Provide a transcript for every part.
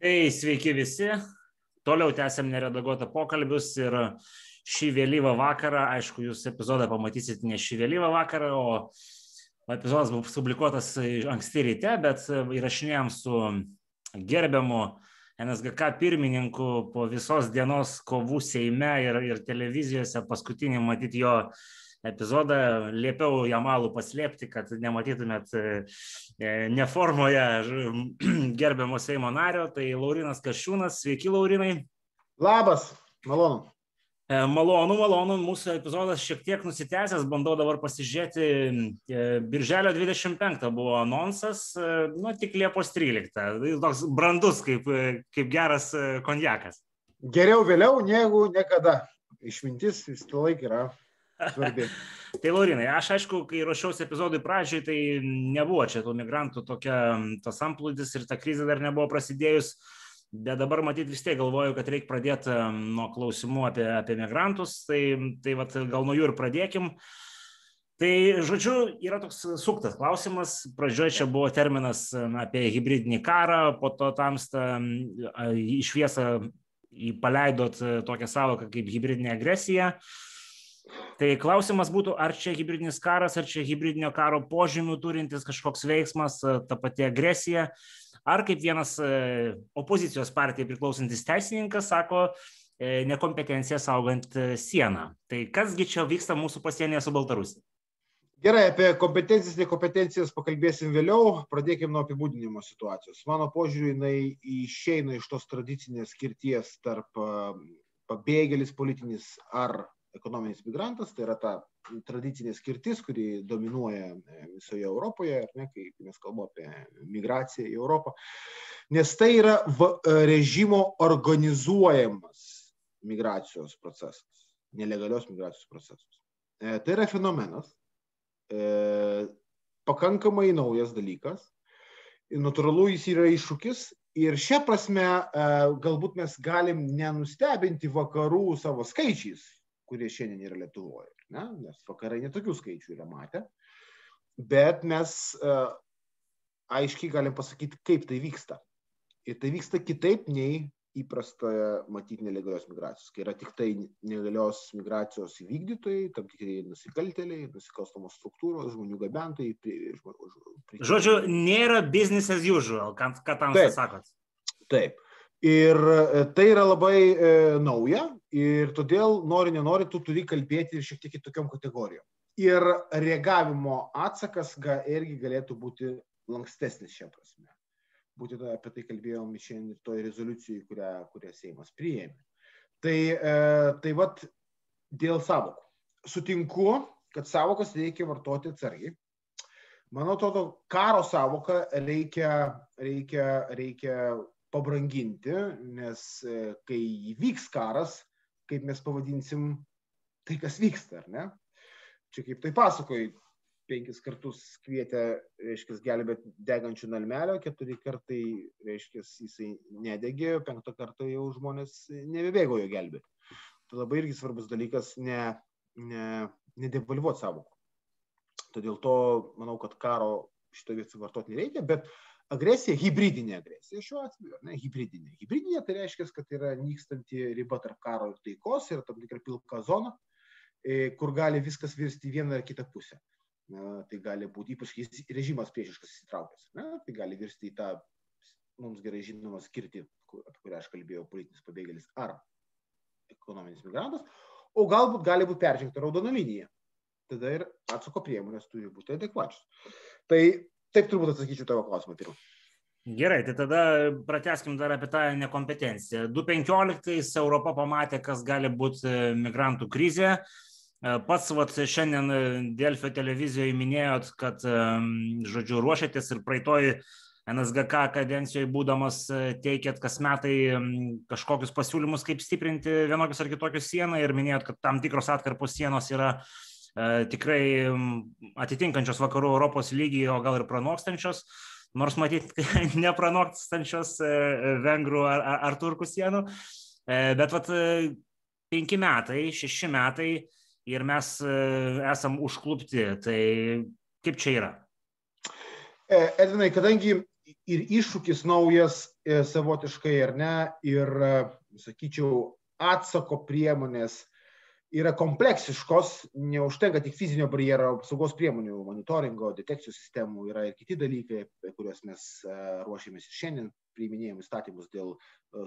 Tai sveiki visi. Toliau tęsiam neredaguotą pokalbius ir šį vėlyvą vakarą, aišku, jūs epizodą pamatysit ne šį vėlyvą vakarą, o epizodas buvo publikuotas anksti ryte, bet įrašinėjom su gerbiamu NSGK pirmininku po visos dienos kovų Seime ir, ir televizijose, paskutinį matyti jo epizodą, liepiau Jamalų paslėpti, kad nematytumėt e, e, neformoje gerbiamo Seimo nario, tai Laurinas Kašiūnas. Sveiki, Laurinai. Labas, malonu. E, malonu, malonu, mūsų epizodas šiek tiek nusitęsęs, bandau dabar pasižiūrėti. Birželio 25 buvo anonsas, nu tik Liepos 13. Toks brandus kaip, kaip geras konjakas. Geriau vėliau negu niekada. Išmintis vis laik yra svarbi. tai Laurinai, aš aišku, kai ruošiausi epizodui pradžiai, tai nebuvo čia tų migrantų tokia, tas amplūdis ir ta krizė dar nebuvo prasidėjus. Bet dabar matyt vis tiek galvoju, kad reikia pradėti nuo klausimų apie, apie migrantus, tai, tai vat, gal nuo jų ir pradėkim. Tai, žodžiu, yra toks suktas klausimas. Pradžioje čia buvo terminas na, apie hybridinį karą, po to tamsta išviesą paleidot tokią savoką kaip hybridinė agresija. Tai klausimas būtų, ar čia hybridinis karas, ar čia hybridinio karo požymių turintis kažkoks veiksmas, e, ta pati agresija, ar kaip vienas e, opozicijos partijai priklausantis teisininkas sako, e, nekompetencija saugant sieną. Tai kasgi čia vyksta mūsų pasienyje su Baltarusija? Gerai, apie kompetencijas, nekompetencijas pakalbėsim vėliau. Pradėkime nuo apibūdinimo situacijos. Mano požiūriu, jinai išeina iš tos tradicinės skirties tarp pabėgėlis politinis ar ekonominis migrantas, tai yra ta tradicinė skirtis, kuri dominuoja e, visoje Europoje, ne, kai mes kalbame apie migraciją į Europą, nes tai yra e, režimo organizuojamas migracijos procesas, nelegalios migracijos procesas. E, tai yra fenomenas, pakankamai naujas dalykas, natūralu jis yra iššūkis ir šia prasme galbūt mes galim nenustebinti vakarų savo skaičiais, kurie šiandien yra Lietuvoje, ne? nes vakarai netokių skaičių yra matę, bet mes uh, aiškiai galim pasakyti, kaip tai vyksta. Ir tai vyksta kitaip nei įprastoje matyti nelegalios migracijos, kai yra tik tai nelegalios migracijos įvykdytojai, tam tikri nusikaltėliai, nusikalstamos struktūros, žmonių gabentojai. Prie, prie... Žodžiu, nėra business as usual, ką, ką tam sakot. Taip. Ir e, tai yra labai e, nauja ir todėl nori, nenori, tu turi kalbėti ir šiek tiek kitokiam kategorijom. Ir reagavimo atsakas ga, irgi galėtų būti lankstesnis šią prasme. Būtent apie tai kalbėjom šiandien ir toje rezoliucijoje, kurią, kurią Seimas priėmė. Tai, e, tai vad dėl savokų. Sutinku, kad savokas reikia vartoti atsargiai. Man atrodo, karo savoką reikia, reikia, reikia pabranginti, nes e, kai įvyks karas, kaip mes pavadinsim tai, kas vyksta, ar ne? Čia kaip tai pasakoji, penkis kartus kvietė, reiškia, gelbėti degančių nalmelio, keturi kartai, reiškia, jisai nedegė, penktą kartą jau žmonės nebebėgo jo gelbėti. Tai labai irgi svarbus dalykas ne, ne, nedevalvuoti savokų. Todėl to manau, kad karo šito vietą vartoti nereikia, bet agresija, hybridinė agresija šiuo atveju, ne, hybridinė. Hybridinė tai reiškia, kad yra nykstanti riba tarp karo ir taikos ir tam tikra pilka zona, e, kur gali viskas virsti vieną ar kitą pusę. Na, tai gali būti ypač režimas priešiškas įsitraukęs. Na, tai gali virsti į tą mums gerai žinomą skirtį, apie kurią aš kalbėjau, politinis pabėgėlis ar ekonominis migrantas, o galbūt gali būti peržengta raudona linija. Tada ir atsako priemonės turi būti adekvačios. Tai Taip turbūt atsakyčiau tavo klausimą pirmą. Gerai, tai tada prateskim dar apie tą nekompetenciją. 2015 Europa pamatė, kas gali būti e, migrantų krizė. E, pats vat, šiandien e, Delfio televizijoje minėjot, kad, žodžiu, ruošiatės ir praeitoj NSGK kadencijoje būdamas teikėt kas metai kažkokius pasiūlymus, kaip stiprinti vienokius ar kitokius sieną ir minėjot, kad tam tikros atkarpos sienos yra tikrai atitinkančios vakarų Europos lygį, o gal ir pranokstančios, nors matyt, nepranokstančios e, vengrų ar, ar, ar turkų sienų. E, bet vat, penki metai, šeši metai ir mes esam užklupti. Tai kaip čia yra? Edvinai, kadangi ir iššūkis naujas e, savotiškai, ar ne, ir, sakyčiau, atsako priemonės yra kompleksiškos, neužtenka tik fizinio barjero apsaugos priemonių, monitoringo, detekcijų sistemų, yra ir kiti dalykai, kuriuos mes ruošiamės ir šiandien priiminėjom įstatymus dėl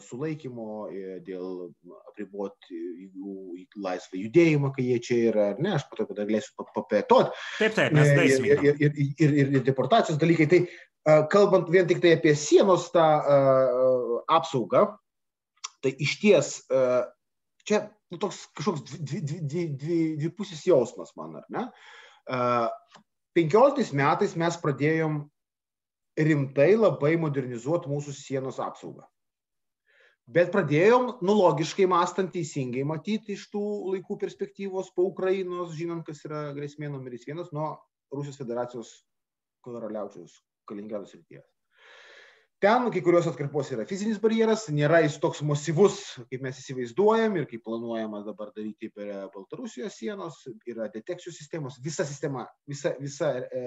sulaikymo, dėl apriboti jų laisvą judėjimą, kai jie čia yra, ar ne, aš pato dar galėsiu papėtoti. Taip, taip, mes daisime. Ir, ir, ir, ir, ir, ir deportacijos dalykai. Tai kalbant vien tik tai apie sienos tą apsaugą, tai iš ties čia nu, toks kažkoks dvipusis dvi, dvi, dvi, dvi jausmas man, ar ne? Uh, 15 metais mes pradėjom rimtai labai modernizuoti mūsų sienos apsaugą. Bet pradėjom, nu logiškai mąstant, teisingai matyti iš tų laikų perspektyvos po Ukrainos, žinant, kas yra grėsmė numeris vienas nuo Rusijos federacijos karaliaučiaus Kaliningrado srities. Ten kai kurios atkarpos yra fizinis barjeras, nėra jis toks masyvus, kaip mes įsivaizduojam ir kaip planuojama dabar daryti per Baltarusijos sienos, yra detekcijų sistemos, visa sistema, visa, visa e,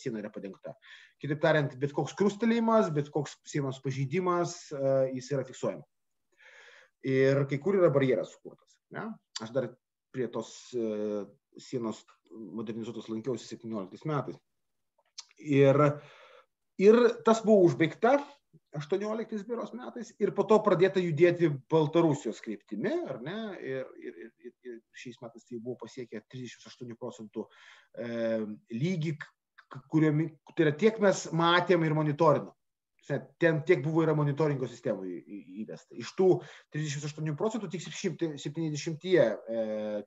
siena yra padengta. Kitaip tariant, bet koks krustelėjimas, bet koks sienos pažeidimas, e, jis yra fiksuojamas. Ir kai kur yra barjeras sukurtas. Ne? Aš dar prie tos e, sienos modernizuotos lankiausi 17 metais. Ir uh, Ir tas buvo užbaigta 18 biuros metais ir po to pradėta judėti Baltarusijos kryptimi, ar ne? Ir, ir, ir, ir šiais metais tai buvo pasiekę 38 procentų e, lygį, kuriomi, tai yra tiek mes matėm ir monitorinom ten tiek buvo yra monitoringo sistemų įvesta. Iš tų 38 procentų tik 70 e,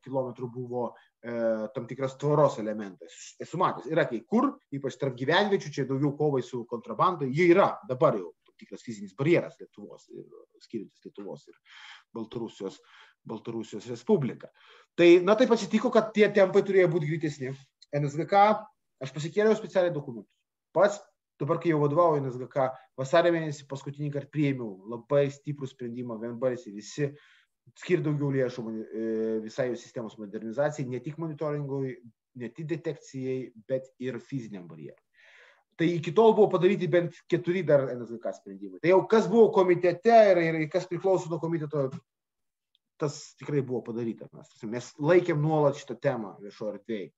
km buvo e, tam tikras tvoros elementas. Esu matęs, yra kai kur, ypač tarp gyvenviečių, čia daugiau kovai su kontrabanda, jie yra dabar jau tam tikras fizinis barjeras Lietuvos, skiriantis Lietuvos ir Baltarusijos, Baltarusijos Respubliką. Tai, na, taip atsitiko, kad tie tempai turėjo būti greitesni. NSGK, aš pasikėliau specialiai dokumentus. Pats dabar, kai jau vadovauju NSGK, vasario mėnesį paskutinį kartą priėmiau labai stiprų sprendimą, vienbalsiai visi skir daugiau lėšų e, visai jų sistemos modernizacijai, ne tik monitoringui, ne tik detekcijai, bet ir fiziniam barjerui. Tai iki tol buvo padaryti bent keturi dar NSGK sprendimai. Tai jau kas buvo komitete ir, ir kas priklauso nuo komiteto, tas tikrai buvo padaryta. Mes, mes laikėm nuolat šitą temą viešo erdvėje.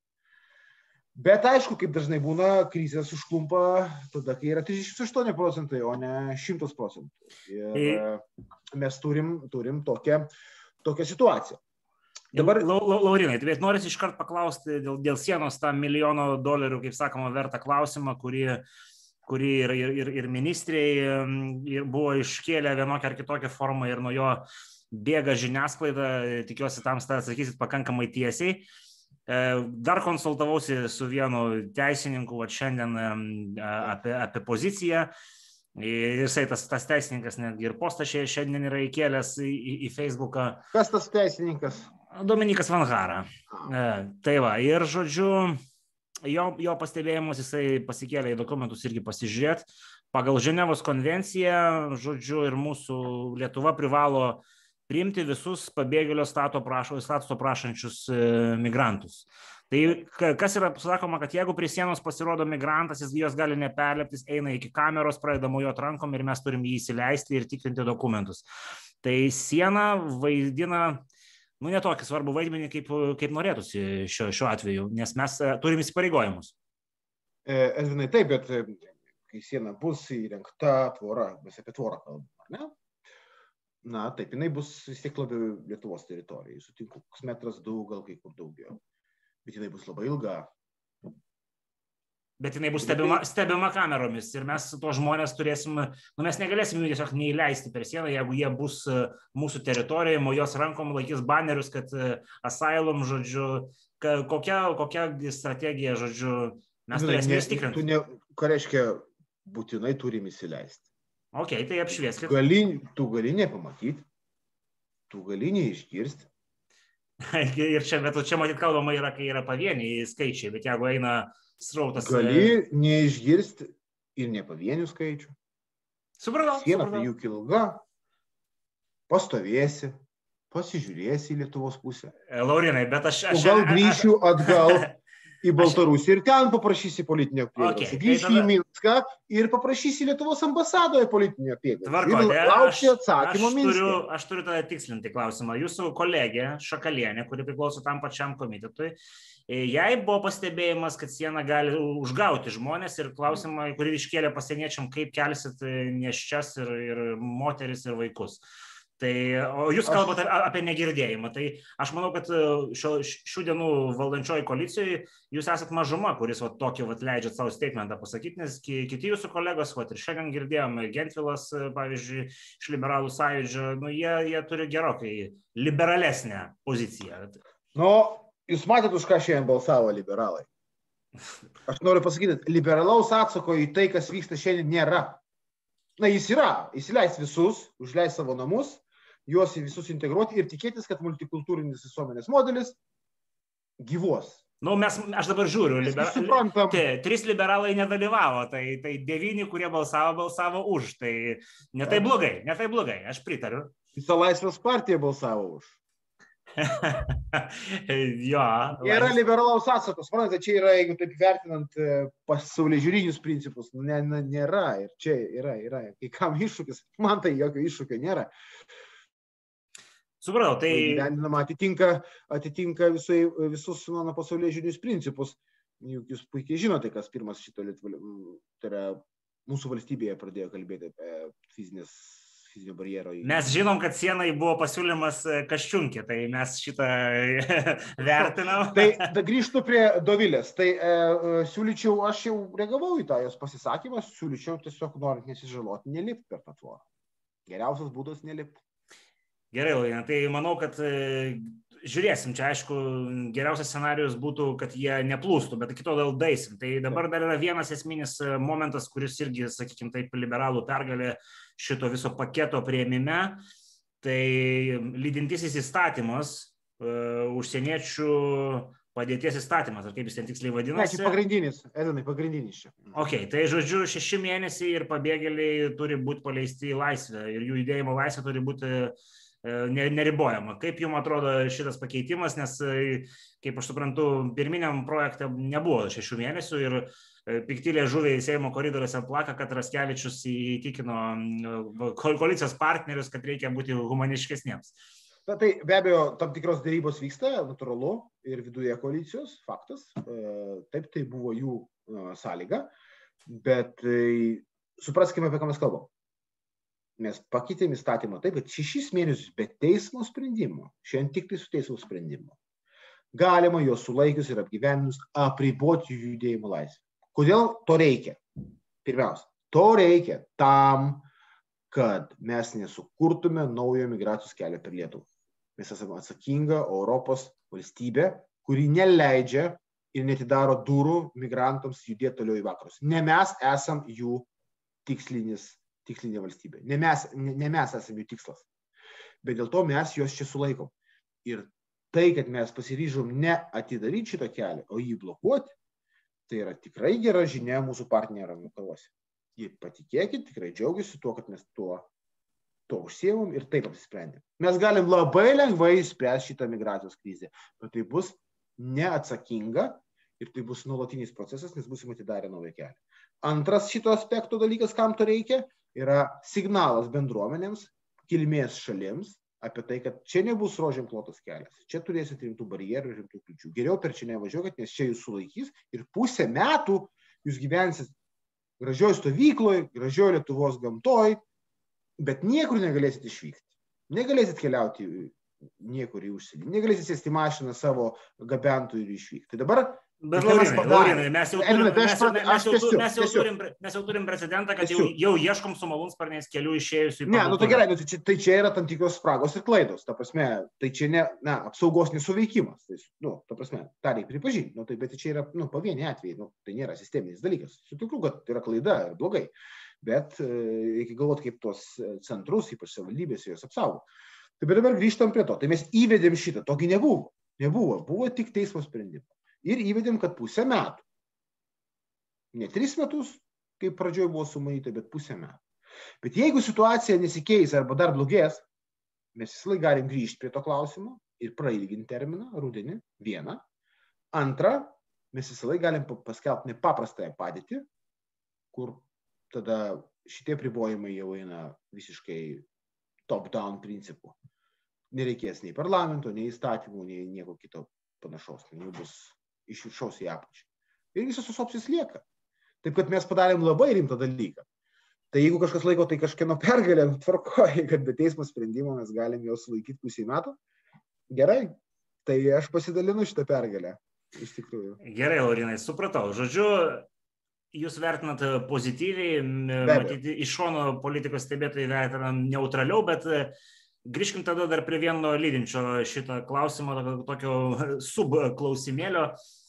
Bet aišku, kaip dažnai būna, krizės užklumpa tada, kai yra 38 procentai, o ne 100 procentų. Ir mes turim, turim tokią, tokią situaciją. Dabar, Laurinai, tai noriu iškart paklausti dėl, dėl sienos tą milijono dolerių, kaip sakoma, vertą klausimą, kurį, kurį ir, ir, ir, ministrai ir buvo iškėlę vienokią ar kitokią formą ir nuo jo bėga žiniasklaida, tikiuosi tam atsakysit pakankamai tiesiai. E, dar konsultavausi su vienu teisininku, va šiandien apie, apie poziciją. Jisai tas, tas teisininkas netgi ir postą šiandien yra įkėlęs į, į, į Facebooką. Kas tas teisininkas? Dominikas Vanhara. E, tai va, ir žodžiu, jo, jo pastebėjimus jisai pasikėlė į dokumentus irgi pasižiūrėti. Pagal Ženevos konvenciją, žodžiu, ir mūsų Lietuva privalo uh, priimti visus pabėgėlio prašo, statuso prašančius e, migrantus. Tai kas yra sakoma, kad jeigu prie sienos pasirodo migrantas, jis jos gali neperlepti, jis eina iki kameros, pradeda mojuoti rankom ir mes turim jį įsileisti ir tikrinti dokumentus. Tai siena vaidina nu, netokį svarbų vaidmenį, kaip, kaip norėtųsi šiuo, šiuo atveju, nes mes e, turim įsipareigojimus. E, Edvinai, taip, bet kai siena bus įrengta tvora, mes apie tvorą kalbame, ar ne? Na taip jinai bus vis tiek labiau Lietuvos teritorijai. Sutinku, koks metras du, gal kai kur daugiau. Bet jinai bus labai ilga. Bet jinai bus stebima, stebima kameromis ir mes to žmonės turėsim, nu mes negalėsim jų tiesiog neįleisti per sieną, jeigu jie bus e, mūsų teritorijoje, mojos rankom laikys banerius, kad e, asylum, žodžiu, kokia, kokia strategija, žodžiu, mes turėsime jas tikrinti. Ne, ką reiškia, būtinai turim įsileisti. Ok, tai apšvieskit. Gali, tu gali nepamatyti, tu gali neišgirsti. ir čia, bet čia matyt kalbama yra, kai yra pavieniai skaičiai, bet jeigu eina srautas. Gali e, neišgirsti ir ne pavienių skaičių. Supratau. Siena tai juk ilga, pastovėsi, pasižiūrėsi į Lietuvos pusę. E, Laurinai, bet aš... aš o gal grįšiu atgal. į Baltarusiją ir ten paprašysi politinio prieglobsčio. Okay, tai tada- į Minską ir paprašysi Lietuvos ambasadoje politinio Ir laukti aš, atsakymo aš, turiu, Minske. aš turiu tada tikslinti klausimą. Jūsų kolegė Šakalienė, kuri priklauso tam pačiam komitetui, e, jai buvo pastebėjimas, kad siena gali užgauti žmonės ir klausimą, kurį iškėlė pasieniečiam, kaip kelsit e, neščias ir, ir moteris ir vaikus. Tai, o jūs kalbate apie negirdėjimą. Tai aš manau, kad e, šio, šių dienų valdančioji koalicijoje jūs esat mažuma, kuris va, tokį va, leidžiat savo statementą pasakyti, nes ki, kiti jūsų kolegos, va, ir šiandien girdėjome, Gentvilas, e, pavyzdžiui, iš liberalų sąjūdžio, nu, jie, jie turi gerokai liberalesnę poziciją. Nu, jūs matėte, už ką šiandien balsavo liberalai. Aš noriu pasakyti, liberalaus atsako į tai, kas vyksta šiandien, nėra. Na, jis yra. Įsileis visus, užleis savo namus, juos į visus integruoti ir tikėtis, kad multikultūrinis visuomenės modelis gyvuos. Nu, mes, aš dabar žiūriu, visi suprantam. Te, trys liberalai nedalyvavo, tai, tai devyni, kurie balsavo, balsavo už. Tai ne tai blogai, ne tai blogai, aš pritariu. Visa laisvės partija balsavo už. jo. Nėra laisvės- liberalaus atsako. Suprantate, čia yra, jeigu taip vertinant e, pasaulyje žiūrinius principus, nu, ne, ne, nėra. Ir čia yra, yra. Kai kam iššūkis, man tai jokio iššūkio nėra. Supratau, tai Įgyvendinama atitinka, atitinka visai, visus mano pasaulyje žinius principus. Juk jūs puikiai žinote, kas pirmas šito Lietuva, tai yra mūsų valstybėje pradėjo kalbėti apie fizinės, fizinio barjero. mes žinom, kad sienai buvo pasiūlymas e, kažčiunkė, tai mes šitą vertinam. Tai da, grįžtu prie Dovilės. Tai e, e, siūlyčiau, aš jau reagavau į tą jos pasisakymą, siūlyčiau tiesiog norint nesižaloti, nelipti per tą tvorą. Geriausias būdas nelipti. Gerai, Laina, tai manau, kad e, žiūrėsim, čia aišku, geriausias scenarius būtų, kad jie neplūstų, bet iki to dėl daisim. Tai dabar dar yra vienas esminis e, momentas, kuris irgi, sakykime, taip, liberalų pergalė šito viso paketo prieimime. Tai lydintisis įstatymas, e, užsieniečių padėties įstatymas, ar kaip jis ten tiksliai Ne, vadinasi. čia pagrindinis, Edinai, pagrindinis čia. Ok, tai žodžiu, šeši mėnesiai ir pabėgėliai turi būti paleisti į laisvę ir jų judėjimo laisvė turi būti ne- neribojama. Kaip jums atrodo šitas pakeitimas, nes, e, kaip aš suprantu, pirminiam projekte nebuvo šešių mėnesių ir e, piktilė žuviai Seimo koridoriuose plaka, kad Raskevičius įtikino ko- koalicijos partnerius, kad reikia būti humaniškesniems. Na, tai be abejo, tam tikros dėrybos vyksta, natūralu, ir viduje koalicijos, faktas. E, Taip, tai buvo jų e, sąlyga, bet e, supraskime, apie ką mes kalbam. Mes pakeitėm įstatymą taip, kad šešis mėnesius be teismo sprendimo, šiandien tik tai su teismo sprendimu, galima juos sulaikius ir apgyveninus apriboti jų judėjimo laisvę. Kodėl to reikia? Pirmiausia, to reikia tam, kad mes nesukurtume naujo migracijos kelio per Lietuvą. Mes esame atsakinga Europos valstybė, kuri neleidžia ir netidaro durų migrantams judėti toliau į vakarus. Ne mes esam jų tikslinis, tikslinė valstybė. Ne mes, ne, ne mes esame jų tikslas. Bet dėl to mes juos čia sulaikom. Ir tai, kad mes pasiryžom ne atidaryti šito kelią, o jį blokuoti, tai yra tikrai gera žinia mūsų partneriam vakaruose. Jie patikėkit, tikrai džiaugiasi tuo, kad mes tuo, tuo užsiemom ir taip apsisprendėm. Mes galim labai lengvai išspręsti šitą migracijos krizę, bet tai bus neatsakinga ir tai bus nuolatinis procesas, nes busim atidarę naują kelią. Antras šito aspekto dalykas, kam to reikia, yra signalas bendruomenėms, kilmės šalims apie tai, kad čia nebus rožėm klotas kelias. Čia turėsit rimtų barjerų rimtų kliučių. Geriau per čia nevažiuokit, nes čia jūs sulaikys ir pusę metų jūs gyvensit gražioj stovykloje, gražioj Lietuvos gamtoj, bet niekur negalėsit išvykti. Negalėsit keliauti niekur į užsienį. Negalėsit sėsti mašiną savo gabentų ir išvykti. Tai dabar Bet Laurinai. Laurinai, mes jau turim, tai aš mes, mes, jau, mes, jau turim, mes jau turim precedentą, kad jau, jau ieškom su malūnsparniais kelių išėjusių į Ne, nu tai gerai, nu, tai, čia, tai čia yra tam tikros spragos ir klaidos. Ta prasme, tai čia ne, na, apsaugos nesuveikimas. Tai, nu, ta prasme, tą reikia pripažinti. Nu, tai, bet čia yra, nu, pavieniai atvejai, nu, tai nėra sisteminis dalykas. Sutinku, kad tai yra klaida ir blogai. Bet e, reikia galvoti, kaip tuos e, centrus, ypač savivaldybės, juos apsaugo. Tai bet dabar grįžtam prie to. Tai mes įvedėm šitą, togi nebuvo. Nebuvo, buvo tik teismo sprendimas. Ir įvedėm, kad pusę metų. Ne tris metus, kaip pradžioje buvo sumanyta, bet pusę metų. Bet jeigu situacija nesikeis arba dar blogės, mes visą laiką galim grįžti prie to klausimo ir prailginti terminą rudenį. Viena. Antra, mes visą laiką galim paskelbti nepaprastąją padėtį, kur tada šitie pribojimai jau eina visiškai top-down principu. Nereikės nei parlamento, nei įstatymų, nei nieko kito panašaus. Jau bus iš viršaus į apačią. Ir visos tos opcijos lieka. Taip kad mes padarėm labai rimtą dalyką. Tai jeigu kažkas laiko tai kažkieno pergalę, nu, tvarkoja, kad be teismo sprendimo mes galim juos laikyti pusį metų, gerai, tai aš pasidalinu šitą pergalę. Iš tikrųjų. Gerai, Laurinai, supratau. Žodžiu, jūs vertinat pozityviai, matyti, iš šono politikos stebėtojai vertina neutraliau, bet e, grįžkim tada dar prie vieno lydinčio šitą klausimą, tokio subklausimėlio. E,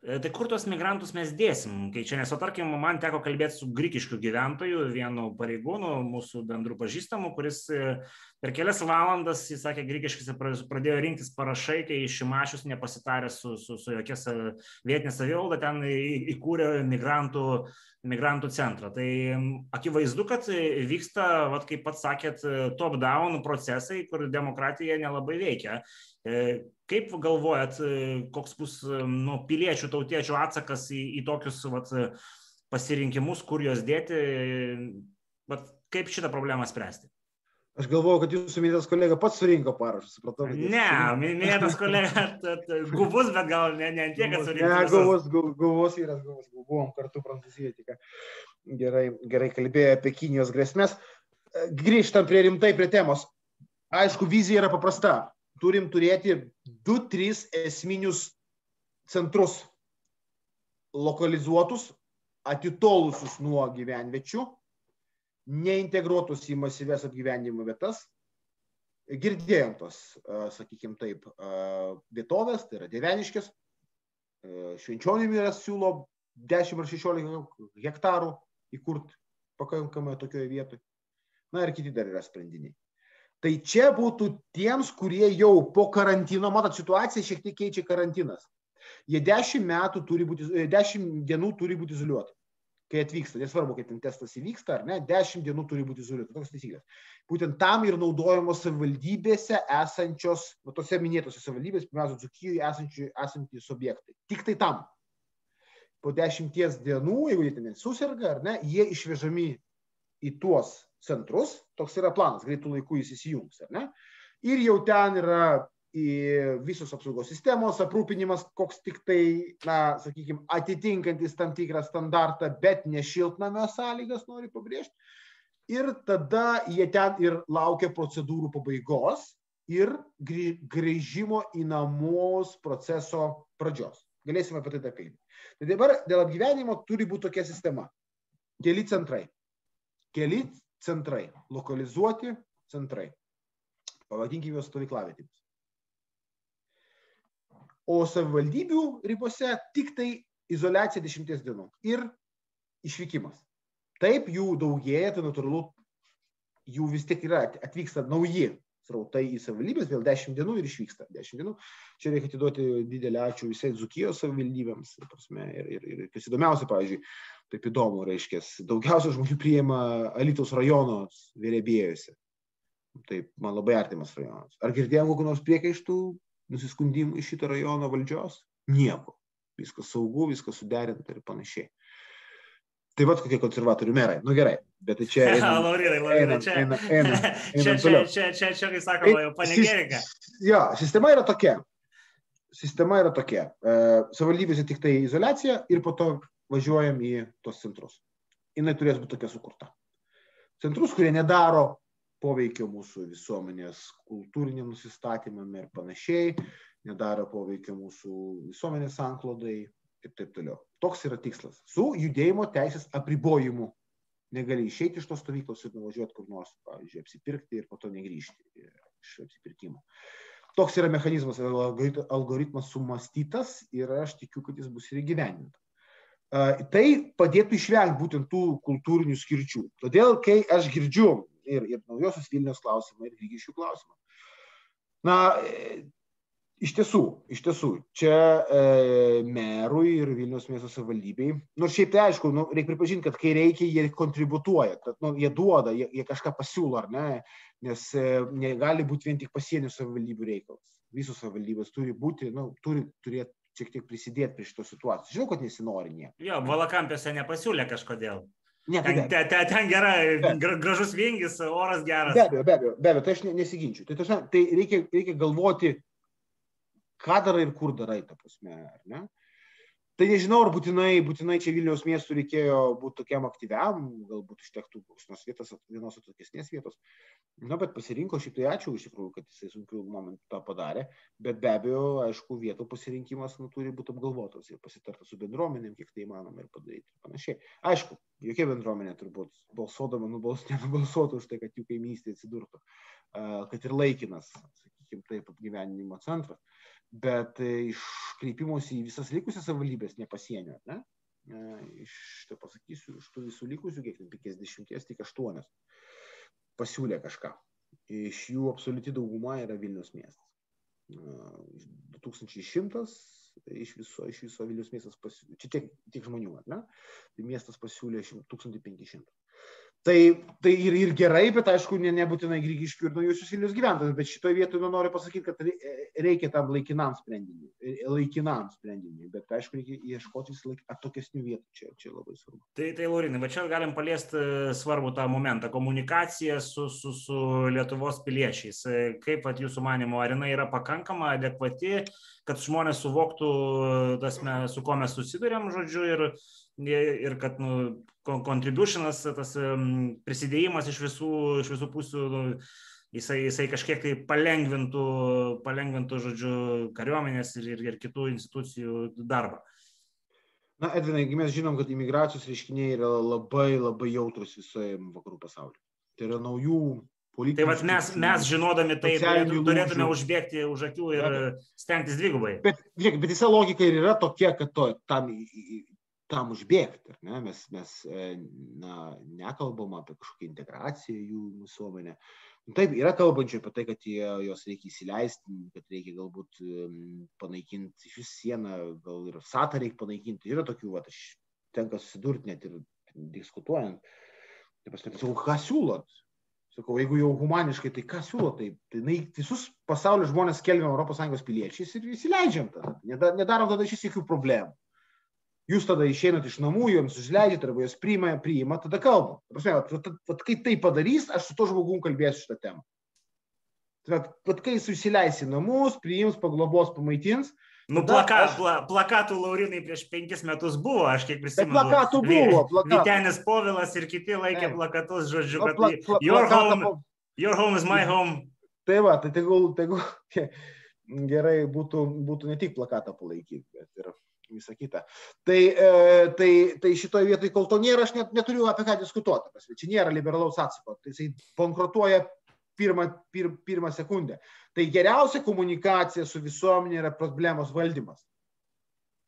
tai kur tuos migrantus mes dėsim, kai čia, nes, o tarkim, man teko kalbėti su grikiškiu gyventoju, vienu pareigūnu, mūsų bendrų pažįstamu, kuris e, per kelias valandas, jis sakė, grikiškis pradėjo rinktis parašai, kai Šimašius nepasitarė su, su, su jokia vietinė savivalda, ten įkūrė migrantų, migrantų centrą. Tai akivaizdu, kad vyksta, vat, kaip pats sakėt, top-down procesai, kur demokratija nelabai veikia. E, kaip galvojat, e, koks bus e, nu, piliečių, tautiečių atsakas į, į tokius vat, pasirinkimus, kur juos dėti, vat, kaip šitą problemą spręsti? Aš galvoju, kad jūsų minėtas kolega pats surinko parašus, supratau. Ne, minėtas kolega guvus, bet gal ne, ne tiek, kad surinko. Ne, guvus, guvus vyras, guvus, buvom kartu Prancūzijoje tik. Gerai, gerai kalbėjo apie Kinijos grėsmės. Grįžtam prie rimtai prie temos. Aišku, vizija yra paprasta turim turėti du, tris esminius centrus lokalizuotus, atitolusius nuo gyvenviečių, neintegruotus į masyves apgyvendimo vietas. Girdėjom tos, sakykime taip, vietovės, tai yra Deveniškės, Švenčionių miras siūlo 10 ar 16 hektarų įkurti pakankamai tokioje vietoje. Na ir kiti dar yra sprendiniai. Tai čia būtų tiems, kurie jau po karantino, matot, situacija šiek tiek keičia karantinas. Jie 10 metų turi būti, 10 e, dienų turi būti izoliuoti, kai atvyksta. Nesvarbu, kaip ten testas įvyksta ar ne, 10 dienų turi būti izoliuoti. Toks taisyklės. Būtent tam ir naudojamos savivaldybėse esančios, nu, tose minėtose savivaldybėse, pirmiausia, Dzukijoje esantys objektai. Tik tai tam. Po 10 dienų, jeigu jie ten susirga ar ne, jie išvežami į tuos centrus, toks yra planas, greitų laikų jis įsijungs, ar ne? Ir jau ten yra visos apsaugos sistemos aprūpinimas, koks tik tai, na, sakykime, atitinkantis tam tikrą standartą, bet ne šiltnamio sąlygas, noriu pabrėžti. Ir tada jie ten ir laukia procedūrų pabaigos ir grįžimo į namus proceso pradžios. Galėsime apie tai dar kalbėti. Tai dabar dėl apgyvenimo turi būti tokia sistema. Keli centrai. Keli centrai, lokalizuoti centrai. Pavadinkime juos stovyklavietėmis. O savivaldybių ribose tik tai izolacija dešimties dienų ir išvykimas. Taip jų daugėja, tai natūralu, jų vis tiek yra, atvyksta nauji srautai į savivaldybės, vėl 10 dienų ir išvyksta 10 dienų. Čia reikia atiduoti didelį ačiū visai Zukijos savivaldybėms. Ir, ir, ir kas įdomiausia, pavyzdžiui, taip įdomu, reiškia, daugiausia žmonių priima Alitos rajono vėrėbėjose. Taip, man labai artimas rajonas. Ar girdėjom kokių nors priekaištų, nusiskundimų iš šito rajono valdžios? Nieko. Viskas saugu, viskas suderinta ir panašiai. Tai vad kokie konservatorių merai. Nu gerai, bet tai čia... Einam, Laurinai, Laurinai, čia... Einam, einam, einam čia, čia, čia, čia, čia, kaip sakoma, jau panegerika. Jo, sistema yra tokia. Sistema yra tokia. E, savivaldybėse tik tai izolacija ir po to važiuojam į tos centrus. Jis turės būti tokia sukurta. Centrus, kurie nedaro poveikio mūsų visuomenės kultūriniam nusistatymam ir panašiai, nedaro poveikio mūsų visuomenės anklodai ir taip toliau. Toks yra tikslas. Su judėjimo teisės apribojimu. Negali išeiti iš tos stovyklos ir nuvažiuoti kur nors, pavyzdžiui, apsipirkti ir po to negrįžti iš apsipirkimo. Toks yra mechanizmas, algoritmas sumastytas ir aš tikiu, kad jis bus ir įgyvendintas tai padėtų išvengti būtent tų kultūrinių skirčių. Todėl, kai aš girdžiu ir, ir naujosios Vilnius klausimą, ir Rygišių klausimą, na, iš tiesų, iš tiesų, čia e, merui ir Vilnius miesto savivaldybei, nors šiaip tai aišku, nu, reikia pripažinti, kad kai reikia, jie kontributuoja, kad, nu, jie duoda, jie, jie kažką pasiūlo, ar ne, nes e, negali būti vien tik pasienio savivaldybių reikalas. Visos savivaldybės turi būti, nu, turi turėti šiek tiek prisidėti prie šitos situacijos. Žinau, kad nesinori nieko. Jo, Valakampiuose nepasiūlė kažkodėl. Ne, tai ten, ten, ten, ten gerai, gra, gražus vingis, oras geras. Be abejo, be abejo, be abejo tai aš nesiginčiu. Tai, tašna, tai reikia, reikia galvoti, ką darai ir kur darai, ta prasme, ar ne? Tai nežinau, ar būtinai, būtinai čia Vilniaus miestų reikėjo būti tokiam aktyviam, galbūt užtektų kokios nors vietos, vienos atokesnės vietos. Na, bet pasirinko, šiaip tai ačiū iš tikrųjų, kad jisai sunkiu momentu tą padarė, bet be abejo, aišku, vietų pasirinkimas nu, turi būti apgalvotas ir pasitarta su bendruomenėm, kiek tai įmanoma ir padaryti ir panašiai. Aišku, jokia bendruomenė turbūt balsuodama nubals, nenubalsuotų už tai, kad jų kaimynystė atsidurtų, kad ir laikinas, sakykime, taip, apgyvenimo centras bet iš kreipimosi į visas likusias savivaldybės, ne pasienio, ne? iš, tai pasakysiu, iš tų visų likusių, kiek 50, tik 8 pasiūlė kažką. Iš jų absoliuti dauguma yra Vilnius miestas. 2100 iš viso, iš viso Vilnius miestas pasiūlė, čia tiek, tiek žmonių, ne? Tai miestas pasiūlė 1500. Tai, tai ir, ir gerai, bet aišku, ne, nebūtinai grįžti ir naujusius Vilnius gyventojus, bet šitoje vietoje noriu pasakyti, kad reikia tam laikinam sprendiniui, laikinam sprendiniui, bet aišku, reikia ieškoti vis laik atokesnių vietų, čia, čia labai svarbu. Tai, tai Laurinai, va čia galim paliesti e, svarbų tą momentą - komunikacija su, su, su Lietuvos piliečiais. E, kaip pat jūsų manimo, ar jinai yra pakankama, adekvati, kad žmonės suvoktų, tasme, su kuo mes susidurėm, žodžiu, ir, ir kad nu, contributionas, tas prisidėjimas iš visų, iš visų pusių, nu, jisai, jisai kažkiek tai palengvintų, palengvintų žodžiu, kariuomenės ir, ir, ir kitų institucijų darbą. Na, Edvinai, mes žinom, kad imigracijos reiškiniai yra labai labai jautrus visoje vakarų pasaulyje. Tai yra naujų politinių. Tai vat mes, mes žinodami tai turėtume, užbėgti už akių ir stengtis dvigubai. Bet, žiūrėk, bet visa logika ir yra tokia, kad to, tam tam užbėgti. Ne? Mes, mes e, na, nekalbam apie kažkokią integraciją jų visuomenę. Taip, yra kalbančių apie tai, kad jie, jos reikia įsileisti, kad reikia galbūt panaikinti iš vis sieną, gal ir satą reikia panaikinti. Yra tokių, va, aš tenka susidurti net ir diskutuojant. Taip, aš sakau, ką siūlot? Sakau, jeigu jau humaniškai, tai ką siūlot? Tai, tai na, visus pasaulio žmonės skelbiam ES piliečiais ir įsileidžiam tada. Nedarom tada iš jokių problemų jūs tada išeinat iš namų, jums užleidžiat arba jūs priima, priima, tada kalbam. Vat, kai tai padarys, aš su to žmogum kalbėsiu šitą temą. Vat, vat, kai jis įsileis į namus, priims, paglobos, pamaitins. Nu, plaka, aš... pla, plakatų Laurinai prieš penkis metus buvo, aš kiek prisimenu. Bet plakatų buvo, plakatų. Vytenis Povilas ir kiti laikė ne. plakatus, žodžiu, kad pla, pla, your, home, your home is my home. Tai va, tai tegul, tegul gerai būtų, būtų ne tik plakatą palaikyti, bet ir visa kita. Tai, e, tai, tai šitoje vietoje, kol to nėra, aš net neturiu apie ką diskutuoti. Prasme. Čia nėra liberalaus atsako. Tai jisai bankrutuoja pirmą, pir, pirmą sekundę. Tai geriausia komunikacija su visuomenė yra problemos valdymas.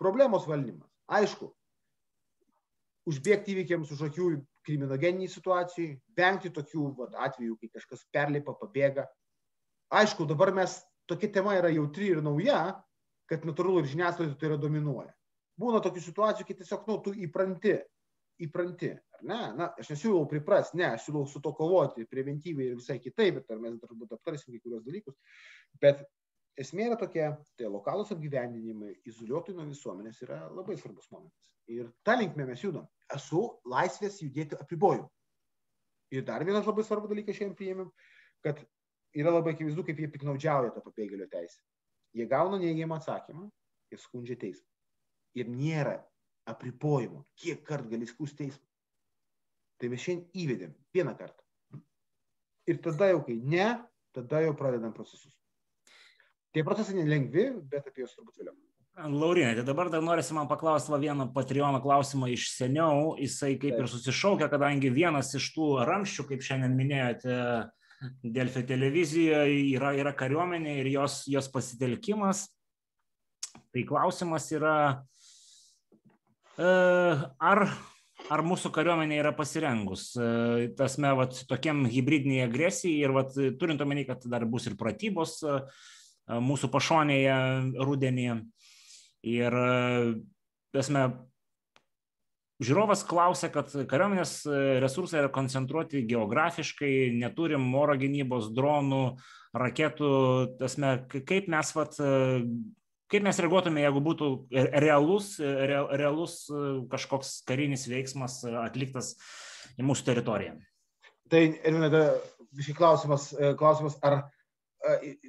Problemos valdymas. Aišku, užbėgti įvykiams už akių kriminogeniniai situacijai, vengti tokių vat, atvejų, kai kažkas perlipa, pabėga. Aišku, dabar mes, tokia tema yra jautri ir nauja, kad natūralu ir žiniasklaida tai yra dominuoja. Būna tokių situacijų, kai tiesiog, nu, tu įpranti, įpranti, ar ne? Na, aš nesiūlau pripras, ne, aš siūlau su to kovoti preventyviai ir visai kitaip, bet ar mes turbūt aptarsim kai kurios dalykus. Bet esmė yra tokia, tai lokalus apgyvendinimai, izoliuotojai nuo visuomenės yra labai svarbus momentas. Ir tą linkmę mes judam. Esu laisvės judėti apribojimu. Ir dar vienas labai svarbus dalykas šiandien priėmėm, kad yra labai akivaizdu, kaip jie piknaudžiauja tą pabėgėlio teisę. Jie gauna neigiamą atsakymą ir skundžia teismą. Ir nėra apribojimo, kiek kart gali skūsti teismą. Tai mes šiandien įvedėm vieną kartą. Ir tada jau, kai ne, tada jau pradedam procesus. Tie procesai nelengvi, bet apie juos turbūt vėliau. Laurinai, tai dabar dar norisi man paklausti vieną Patreon klausimą iš seniau. Jisai kaip Taip. ir susišaukia, kadangi vienas iš tų ramščių, kaip šiandien minėjote, Delfio televizijoje yra, yra kariuomenė ir jos, jos pasitelkimas. Tai klausimas yra, e, ar, ar mūsų kariuomenė yra pasirengus, e, tasme, vat, tokiam hybridiniai agresijai ir vat, turint omeny, kad dar bus ir pratybos e, mūsų pašonėje rudenį. Ir, tasme, žiūrovas klausia, kad kariuomenės e, resursai yra koncentruoti geografiškai, neturim oro gynybos, dronų, raketų, tasme, kaip mes vat, e, kaip mes reaguotume, jeigu būtų realus, real, realus kažkoks karinis veiksmas atliktas į mūsų teritoriją? Tai, Edvinai, šį klausimas, klausimas, ar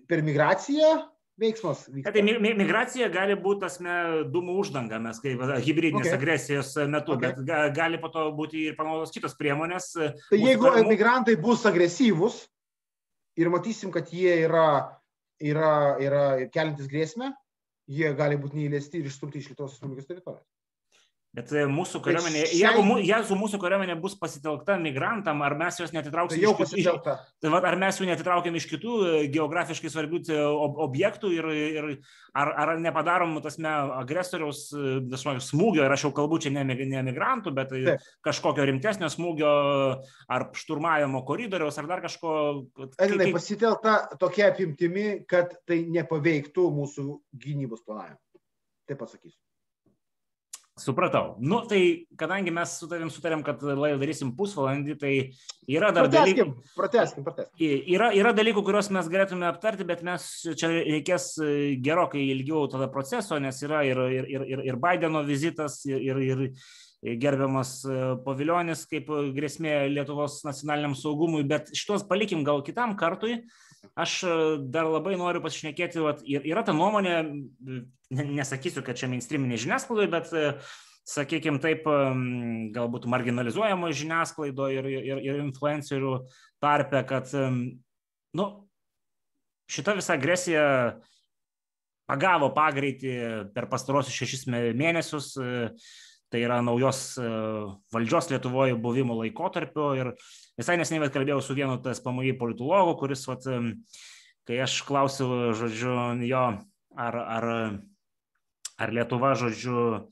per migraciją veiksmas vyksta. Tai migracija gali būti tasme dūmų uždanga, mes kaip hybridinės okay. agresijos metu, okay. bet gali po to būti ir panaudotos kitos priemonės. Tai jeigu karimų... migrantai bus agresyvūs ir matysim, kad jie yra, yra, yra kelintis grėsmę, jie gali būti neįleisti ir išstumti iš Lietuvos Respublikos teritorijos. Bet e, mūsų kariuomenė, jeigu, jeigu mūsų kariuomenė bus pasitelkta migrantam, ar mes juos netitrauksim tai iš kitų, tai ar mes jų netitraukiam iš kitų e, geografiškai svarbių e, ob, objektų ir, ir ar, ar nepadarom, tasme, agresoriaus tasme, smūgio, ir aš jau kalbu čia ne, ne migrantų, bet Taip. kažkokio rimtesnio smūgio ar šturmavimo koridoriaus ar dar kažko. Elinai, kaip... pasitelkta tokia apimtimi, kad tai nepaveiktų mūsų gynybos planavimo. Taip pasakysiu. Supratau. Nu, tai kadangi mes su tavim sutarėm, kad laidą darysim pusvalandį, tai yra dar dalykų. Prateskim, prateskim. Yra, yra dalykų, kuriuos mes galėtume aptarti, bet mes čia reikės e, gerokai ilgiau tada proceso, nes yra ir, ir, ir, ir, Bideno vizitas, ir, ir, ir gerbiamas e, paviljonis kaip grėsmė Lietuvos nacionaliniam saugumui, bet šitos palikim gal kitam kartui. Aš e, dar labai noriu pasišnekėti, vat, yra ta nuomonė, nesakysiu, kad čia mainstreaminė žiniasklaidoje, bet, e, sakykime, taip, galbūt marginalizuojamo žiniasklaidoje ir, ir, ir influencerių tarpe, kad, nu, šita visa agresija pagavo pagreitį per pastarosius šešis mėnesius, e, tai yra naujos valdžios Lietuvoje buvimo laikotarpio ir Visai nesiniai kalbėjau su vienu TSPMI politologu, kuris, vat, kai aš klausiau, žodžiu, jo, ar, ar, ar Lietuva, žodžiu,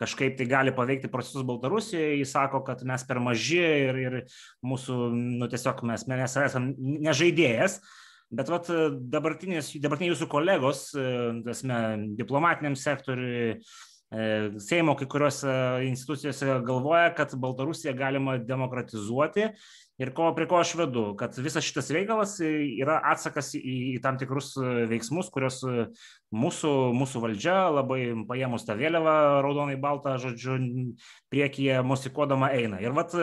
kažkaip tai gali paveikti procesus Baltarusijoje, jis sako, kad mes per maži ir, ir mūsų, nu tiesiog mes, mes esame nežaidėjas. Bet vat, dabartiniai jūsų kolegos, tasme, diplomatiniam sektoriui, E, Seimo kai kuriuose institucijose galvoja, kad Baltarusiją galima demokratizuoti ir ko, prie ko aš vedu, kad visas šitas reikalas yra atsakas į, į tam tikrus veiksmus, kurios mūsų, mūsų valdžia labai paėmus tą vėliavą raudonai baltą, žodžiu, priekyje musikuodama eina. Ir vat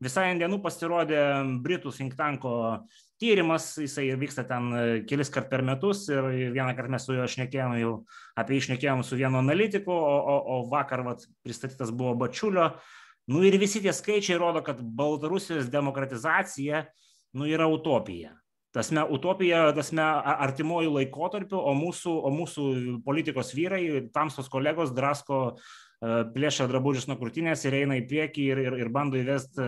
visai dienų pasirodė Britų think tanko tyrimas, jisai vyksta ten e, kelis kart per metus ir vieną kartą mes su juo šnekėjom, jau apie jį šnekėjom su vienu analitiku, o, o, o vakar vat, pristatytas buvo Bačiulio. Nu ir visi tie skaičiai rodo, kad Baltarusijos demokratizacija nu, yra utopija. Tasme, utopija, tasme, artimojų laikotarpiu, o mūsų, o mūsų politikos vyrai, tamsos kolegos drasko plėšia drabužius nuo krūtinės ir eina į priekį ir, ir, ir bando įvesti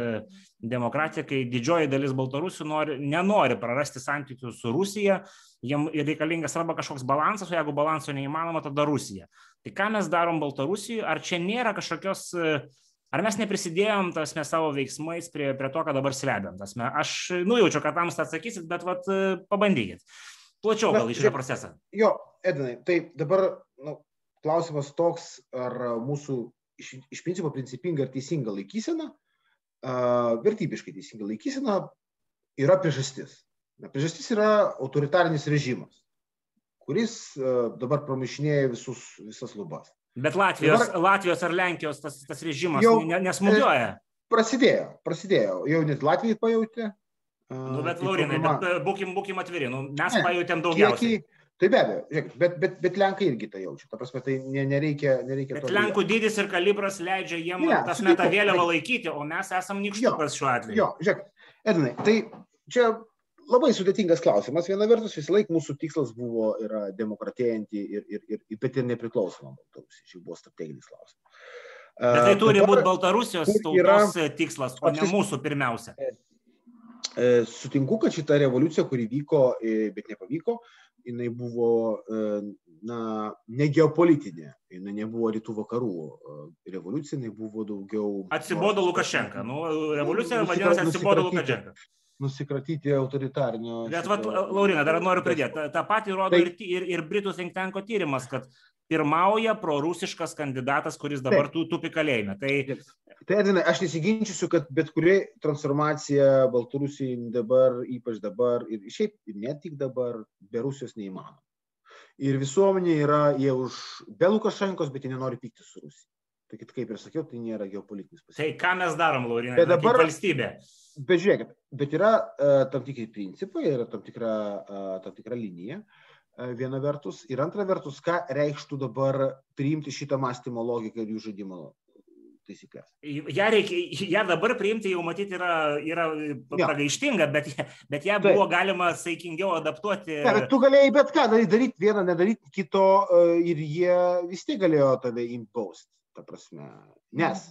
demokratiją, kai didžioji dalis baltarusių nori, nenori prarasti santykių su Rusija, jiem reikalingas arba kažkoks balansas, o jeigu balanso neįmanoma, tada Rusija. Tai ką mes darom Baltarusijoje, ar čia nėra kažkokios, ar mes neprisidėjom tasme savo veiksmais prie, prie to, ką dabar slebiam. Tasme, aš nujaučiu, kad tam atsakysit, bet vat, pabandykit. Plačiau gal į šitą procesą. Jo, Edinai, tai dabar klausimas toks, ar mūsų iš, iš principo principinga ir teisinga laikysena, vertybiškai teisinga laikysena yra priežastis. Na, priežastis yra autoritarinis režimas, kuris dabar pramišinėja visus, visas lubas. Bet Latvijos, dabar, Latvijos ar Lenkijos tas, tas režimas jau, nesmūgiuoja. Prasidėjo, prasidėjo. Jau net Latvijai pajutė. Nu, bet, Laurinai, bet būkim, būkim atviri, nu, mes ne, pajutėm daugiausiai. Kiekį, Tai be abejo, žiūrėk, bet, bet, bet Lenkai irgi tai jaučia. Ta prasme, tai ne, nereikia, nereikia bet Lenkų dydis ir kalibras leidžia jiem ne, tas metą vėliavą laikyti, o mes esam nikštukas šiuo atveju. Jo, žiūrėk, Edinai, tai čia labai sudėtingas klausimas. Viena vertus, visą laiką mūsų tikslas buvo yra demokratėjanti ir, ir, ir, bet ir nepriklausoma Baltarusija. Čia buvo strateginis klausimas. Bet tai turi būti Baltarusijos tautos yra, tikslas, o ne mūsų pirmiausia. E, e, sutinku, kad šita revoliucija, kuri vyko, e, bet nepavyko, jinai buvo e, na, ne geopolitinė, jinai nebuvo rytų vakarų e, revoliucija, jinai buvo daugiau. Atsibodo Lukašenka. Nu, revoliucija vadinasi atsibodo Lukašenka. Nusikratyti autoritarnio. Bet, vat, Laurina, dar noriu pridėti. Ta, ta pati rodo tai, ir, ir, ir Britų think tanko tyrimas, kad pirmauja prorusiškas kandidatas, kuris dabar taip, tupi kalėjime. Tai, tai Edinai, aš nesiginčysiu, kad bet kuri transformacija Baltarusijai dabar, ypač dabar ir šiaip ir ne tik dabar, be Rusijos neįmanoma. Ir visuomenė yra, jie už be Lukašenkos, bet jie nenori pykti su Rusija. Tai kaip ir sakiau, tai nėra geopolitinis pasirinkimas. Tai ką mes darom, Laurinai, bet dabar valstybė? Bet žiūrėkit, bet yra uh, tam tikri principai, yra tam tikra, uh, tam tikra linija. Uh, viena vertus ir antra vertus, ką reikštų dabar priimti šitą mąstymo logiką ir jų žaidimo taisyklės. Ja, reikia, ją dabar priimti jau matyti yra, yra pragaištinga, bet, bet ją buvo Taip. galima saikingiau adaptuoti. Ne, bet tu galėjai bet ką daryti, vieną nedaryti kito ir jie vis tiek galėjo tave impausti ta prasme. Nes,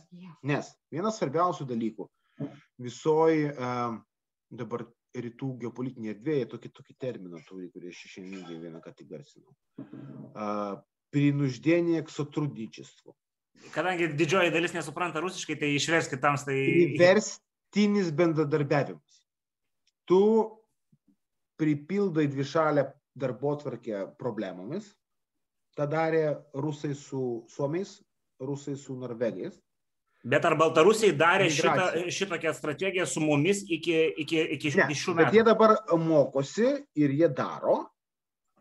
nes vienas svarbiausių dalykų visoji uh, dabar rytų geopolitinė erdvė, jie tokį, tokį terminą turi, kurį aš šiandien vieną ką tik garsinau. Prinuždėnė eksotrudničistvo. Kadangi didžioji dalis nesupranta rusiškai, tai išverskit tams tai. Priverstinis bendradarbiavimas. Tu pripildai dvišalę darbo tvarkę problemomis. Ta darė rusai su suomiais, rusai su norvegais. Bet ar Baltarusiai darė šitą, šitokią strategiją su mumis iki, iki, iki ne, šių metų? Bet jie dabar mokosi ir jie daro,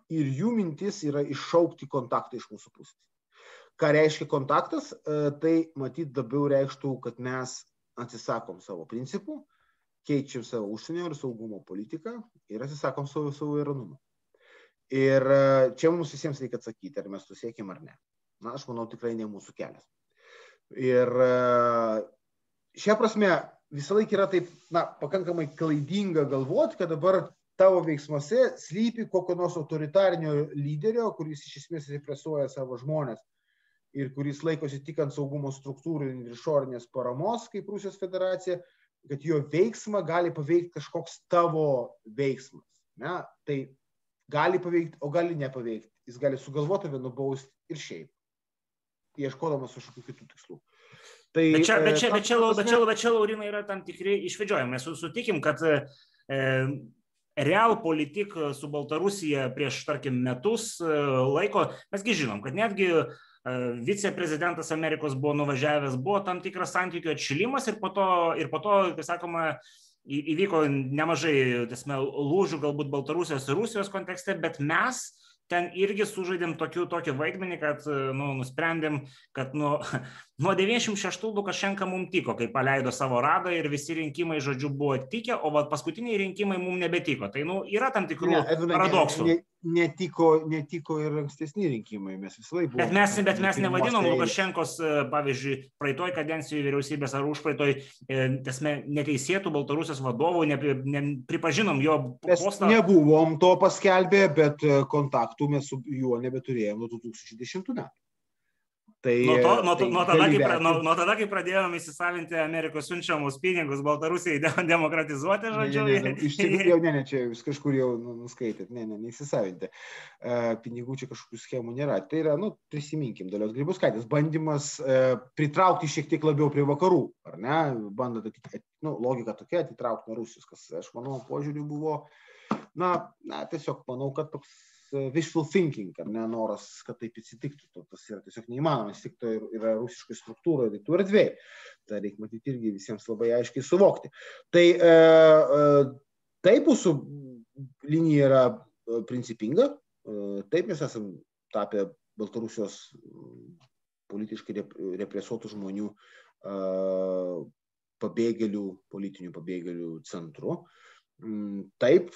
ir jų mintis yra iššaukti kontaktą iš mūsų pusės. Ką reiškia kontaktas? E, tai matyt labiau reikštų, kad mes atsisakom savo principų, keičiam savo užsienio ir saugumo politiką ir atsisakom savo savo įranumą. Ir e, čia mums visiems reikia atsakyti, ar mes to siekiam ar ne na, aš manau, tikrai ne mūsų kelias. Ir e, šią prasme visą laiką yra taip, na, pakankamai klaidinga galvoti, kad dabar tavo veiksmuose slypi kokio nors autoritarinio lyderio, kuris iš esmės represuoja savo žmonės ir kuris laikosi tik ant saugumo struktūrų ir išorinės paramos, kaip Rusijos federacija, kad jo veiksmą gali paveikti kažkoks tavo veiksmas. Ne? Tai gali paveikti, o gali nepaveikti. Jis gali sugalvoti, nubausti ir šiaip ieškodamas kažkokių kitų tikslų. Tai, bet čia, bet čia, bet čia, bet čia, bet čia Laurina, yra tam tikri išvedžiojimai. Mes sutikim, kad e, real politik su Baltarusija prieš, tarkim, metus e, laiko, mesgi žinom, kad netgi e, viceprezidentas Amerikos buvo nuvažiavęs, buvo tam tikras santykių atšilimas ir po to, ir po to kaip sakoma, įvyko nemažai tasme, lūžių galbūt Baltarusijos ir Rusijos kontekste, bet mes ten irgi sužaidėm tokiu, tokį vaidmenį, kad nu, nusprendėm, kad nu, nuo 96 Lukašenka mums tiko, kai paleido savo radą ir visi rinkimai, žodžiu, buvo tikę, o va, paskutiniai rinkimai mums nebetiko. Tai nu, yra tam tikrų ne, Edvina, paradoksų. Ne, ne, netiko, netiko ir ankstesni rinkimai, mes visą laiką buvome. Bet mes, bet mes nevadinom Lukašenkos, e, pavyzdžiui, praeitoj kadencijoje vyriausybės ar užpraeitoj, e, tasme, neteisėtų Baltarusijos vadovų, nepripažinom jo postą. Mes nebuvom to paskelbę, bet e, kontaktų mes su juo nebeturėjome nuo 2010 metų. Tai, nuo, to, nuo, tai nuo, tada, kai, nuo, nuo tada, kai pradėjome įsisavinti Amerikos siunčiamus pinigus Baltarusijai de, demokratizuoti, žodžiu. Ne, ne, ne, iš tikrųjų, jau ne, ne, čia jūs kažkur jau nu, nuskaitėt, ne, ne, neįsisavinti. Uh, pinigų čia kažkokių schemų nėra. Tai yra, nu, prisiminkim, dalios Gribuskaitės bandymas uh, pritraukti šiek tiek labiau prie vakarų, ar ne? Bandant, nu, logika tokia, atitraukti nuo Rusijos, kas, aš manau, požiūriu buvo, na, na, tiesiog manau, kad toks wishful thinking, ar ne, noras, kad taip atsitiktų, tas yra tiesiog neįmanoma, vis tik tai yra rusiškai struktūroje, rytų erdvėje. Tai reikia matyti irgi visiems labai aiškiai suvokti. Tai e, e, taip mūsų linija yra e, principinga, e, taip mes esame tapę Baltarusijos politiškai represuotų žmonių e, pabėgėlių, politinių pabėgėlių centru. Mm, taip,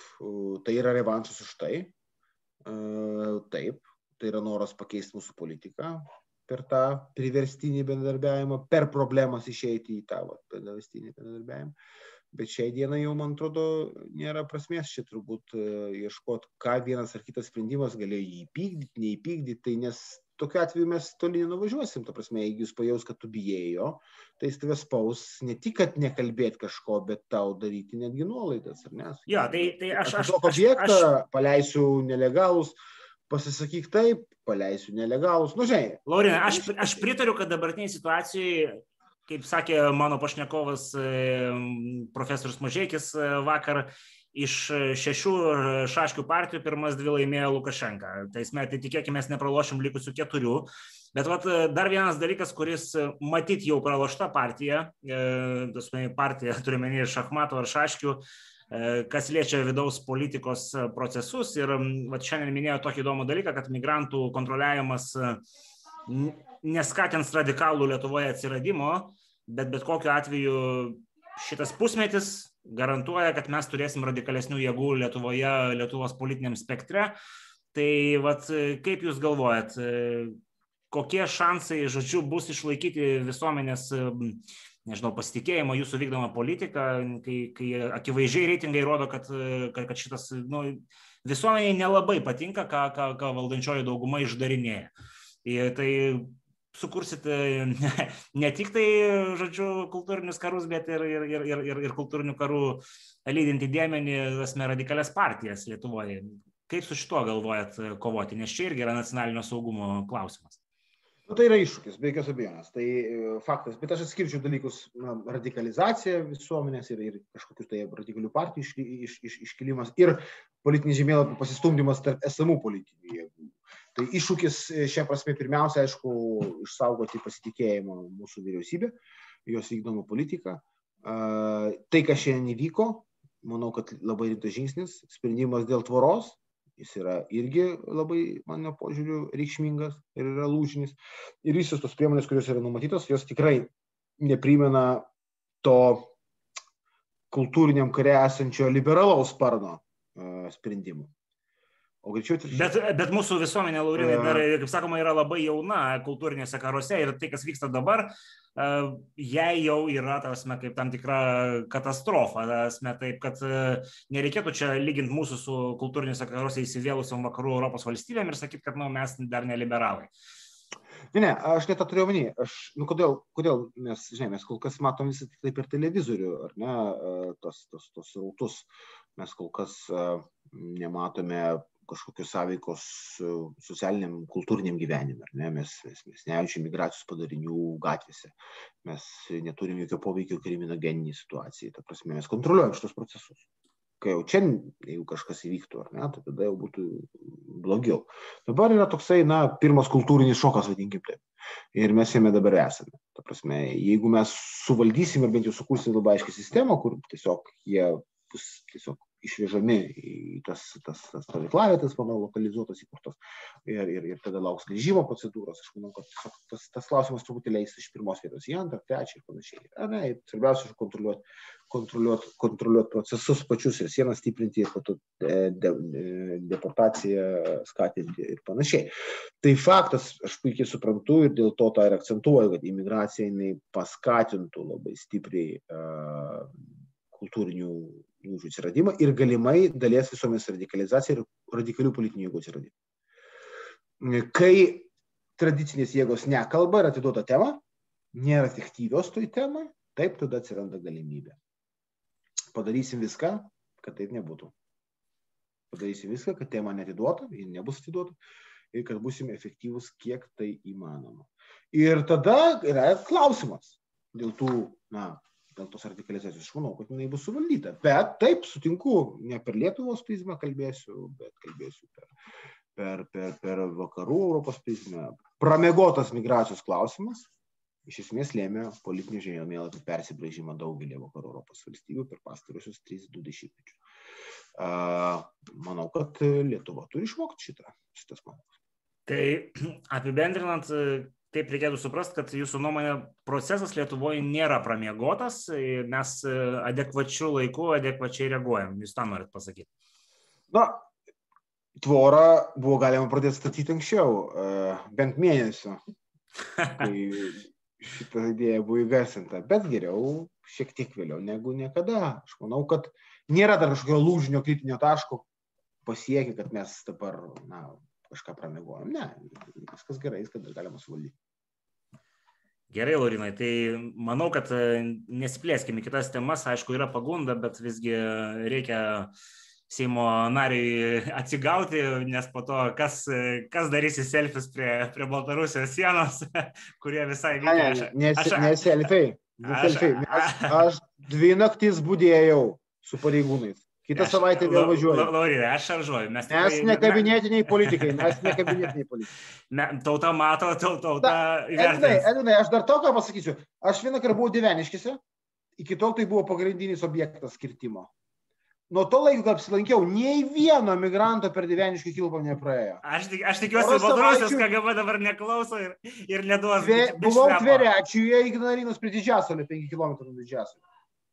tai yra revanšas už tai, Taip, tai yra noras pakeisti mūsų politiką per tą priverstinį bendradarbiavimą, per problemas išeiti į tą va, priverstinį bendradarbiavimą. Bet šiai dienai jau, man atrodo, nėra prasmės čia turbūt ieškoti, ką vienas ar kitas sprendimas galėjo įpykdyti, neįpykdyti, tai nes tokiu atveju mes toli nenuvažiuosim. Ta prasme, jeigu jūs pajaus, kad tu bijėjo, tai jis tave spaus ne tik, kad nekalbėti kažko, bet tau daryti netgi nuolaidas, ar ne? Jo, tai, tai aš... Aš tokį objektą aš... paleisiu nelegalus, pasisakyk taip, paleisiu nelegalus, nu žinai. Laurina, aš, aš pritariu, kad dabartiniai situacijai kaip sakė mano pašnekovas profesorius Mažėkis e, vakar, iš šešių šaškių partijų pirmas dvi laimėjo Lukašenka. Tai metai tikėkime, nepralošim likusių keturių. Bet vat, dar vienas dalykas, kuris matyt jau pralošta partija, e, partija turime ne šachmato ar šaškių, kas liečia vidaus politikos procesus. Ir va, šiandien minėjo tokį įdomų dalyką, kad migrantų kontroliavimas neskatins radikalų Lietuvoje atsiradimo, bet bet kokiu atveju šitas pusmetis garantuoja, kad mes turėsim radikalesnių jėgų Lietuvoje, Lietuvos politiniam spektre. Tai vat, kaip Jūs galvojat, kokie šansai, žodžiu, bus išlaikyti visuomenės, nežinau, pasitikėjimo jūsų vykdomą politiką, kai, kai akivaizdžiai reitingai rodo, kad, kad, kad šitas, nu, visuomeniai nelabai patinka, ką, ką, ką valdančioji dauguma išdarinėja. Ir tai sukursite ne, ne tik tai, žodžiu, kultūrinius karus, bet ir, ir, ir, ir, ir, ir kultūrinių karų lydinti dėmenį, asme, radikalias partijas Lietuvoje. Kaip su šituo galvojat kovoti, nes čia irgi yra nacionalinio saugumo klausimas. Nu, tai yra iššūkis, be jokios abejonės. Tai e, faktas. Bet aš atskirčiau dalykus na, radikalizacija visuomenės ir, ir kažkokius tai radikalių partijų iš, iš, iš, iškilimas ir politinis žemėlapio pasistumdymas tarp esamų politinių jėgų. Tai iššūkis e, šią prasme pirmiausia, aišku, išsaugoti pasitikėjimą mūsų vyriausybė, jos vykdomą politiką. Tai, kas šiandien įvyko, manau, kad labai rimtas žingsnis, sprendimas dėl tvoros, jis yra irgi labai, mano požiūriu, reikšmingas ir yra lūžinis. Ir visos tos priemonės, kurios yra numatytos, jos tikrai neprimena to kultūriniam kare esančio liberalaus sparno sprendimų. O greičiau tai... Bet, bet mūsų visuomenė, Laurinai, dar, kaip sakoma, yra labai jauna kultūrinėse karuose ir tai, kas vyksta dabar, jai jau yra, tasme, kaip tam tikra katastrofa. Tasme, taip, kad nereikėtų čia lyginti mūsų su kultūrinėse karuose įsivėlusiam vakarų Europos valstybėm ir sakyti, kad nu, mes dar neliberalai. Ne, ne, aš net tą turėjau omeny. Aš, nu, kodėl, kodėl, nes, žinai, mes kol kas matom visą tik tai per televizorių, ar ne, tos, tos, tos rautus. Mes kol kas nematome kažkokios sąveikos socialiniam, kultūriniam gyvenime. Ne? Mes, mes, mes nejaučiam migracijos padarinių gatvėse, mes neturim jokio poveikio kriminogeniniai situacijai. Ta prasme, mes kontroliuojam šitos procesus. Kai jau čia, jeigu kažkas įvyktų, ne, tai tada jau būtų blogiau. Dabar yra toksai, na, pirmas kultūrinis šokas, vadinkim taip. Ir mes jame dabar esame. Ta prasme, jeigu mes suvaldysim ir bent jau sukursim labai aiškiai sistemą, kur tiesiog jie bus tiesiog išvežami į tas, tas, tas stovyklavietas, manau, lokalizuotas įkurtos ir, ir, ir tada lauks grįžimo procedūros. Aš manau, kad tas, tas klausimas truputį leis iš pirmos vietos į antrą, trečią ir panašiai. A, ne, svarbiausia, kontroliuoti kontroliuot, kontroliuot procesus pačius ir sienas stiprinti ir po to de, de, deportaciją skatinti ir panašiai. Tai faktas, aš puikiai suprantu ir dėl to tą ir akcentuoju, kad imigracija jinai paskatintų labai stipriai uh, kultūrinių lūžių atsiradimą ir galimai dalies visuomenės radikalizaciją ir radikalių politinių jėgų atsiradimą. Kai tradicinės jėgos nekalba ir atiduoda temą, nėra efektyvios toj temai, taip tada atsiranda galimybė. Padarysim viską, kad taip nebūtų. Padarysim viską, kad tema netiduota, ji nebus atiduota ir kad busim efektyvus, kiek tai įmanoma. Ir tada yra klausimas dėl tų na, dėl tos radikalizacijos. Aš manau, kad jinai bus suvaldyta. Bet taip, sutinku, ne per Lietuvos prizmę kalbėsiu, bet kalbėsiu per, per, per, per vakarų Europos prizmę. Pramegotas migracijos klausimas iš esmės lėmė politinį žemėlapį persibraižymą daugelį vakarų Europos valstybių per pastarusius 3-2 dešimtmečius. Manau, kad Lietuva turi išmokti šitą, šitas pamokas. Tai apibendrinant, taip reikėtų suprasti, kad jūsų nuomonė procesas Lietuvoje nėra pramiegotas, mes e, adekvačiu laiku adekvačiai reaguojam. Jūs tą norit pasakyti? Na, tvorą buvo galima pradėti statyti anksčiau, e, bent mėnesio, kai šitą idėją buvo įgarsinta, bet geriau šiek tiek vėliau negu niekada. Aš manau, kad nėra dar kažkokio lūžinio kritinio taško pasiekė, kad mes dabar na, kažką pramegojom. Ne, viskas gerai, viską dar galima suvaldyti. Gerai, Laurinai, tai manau, kad e, nesiplėskime kitas temas, aišku, yra pagunda, bet visgi reikia Seimo nariui atsigauti, nes po to kas, kas darysi selfius prie, prie Baltarusijos sienos, kurie visai. Ne, ne, ne. Ne selfiai. Aš, aš dvi naktis būdėjau su pareigūnais. Kitą aš, savaitę vėl važiuoju. Laurinai, aš šaržuoju. Mes, tikrai, mes nekabinėtiniai politikai, mes nekabinėtiniai politikai. Ne, tauta mato, tauta. Ta, Edinai, aš dar to ką pasakysiu. Aš vieną kartą buvau Diveniškėse, iki tol tai buvo pagrindinis objektas skirtimo. nuo to laiko, kai apsilankiau, nei vieno migranto per Dieveniškį kilpą nepraėjo. Aš, tik, aš tikiuosi, Baltarusijos. KGB dabar neklauso ir, ir neduos. Tve, buvau Tverečiuje, Ignalinos prie Didžiasolio, 5 km nuo Didžiasolio.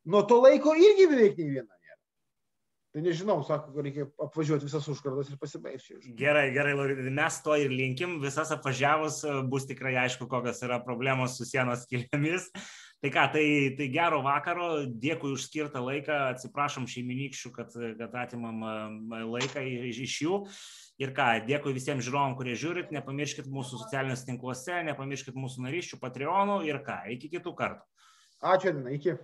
Nuo to laiko irgi beveik nei nėra. Tai nežinau, sako, reikia apvažiuoti visas užkardas ir pasibaigti. Gerai, gerai, mes to ir linkim. Visas apvažiavus bus tikrai aišku, kokios yra problemos su sienos kilėmis. Tai ką, tai, tai gero vakaro, dėkui už skirtą laiką, atsiprašom šeiminykščių, kad, kad atimam laiką iš, jų. Ir ką, dėkui visiems žiūrovom, kurie žiūrit, nepamirškit mūsų socialiniuose tinkluose, nepamirškit mūsų naryščių, Patreonų ir ką, iki kitų kartų. Ačiū, Dina, iki.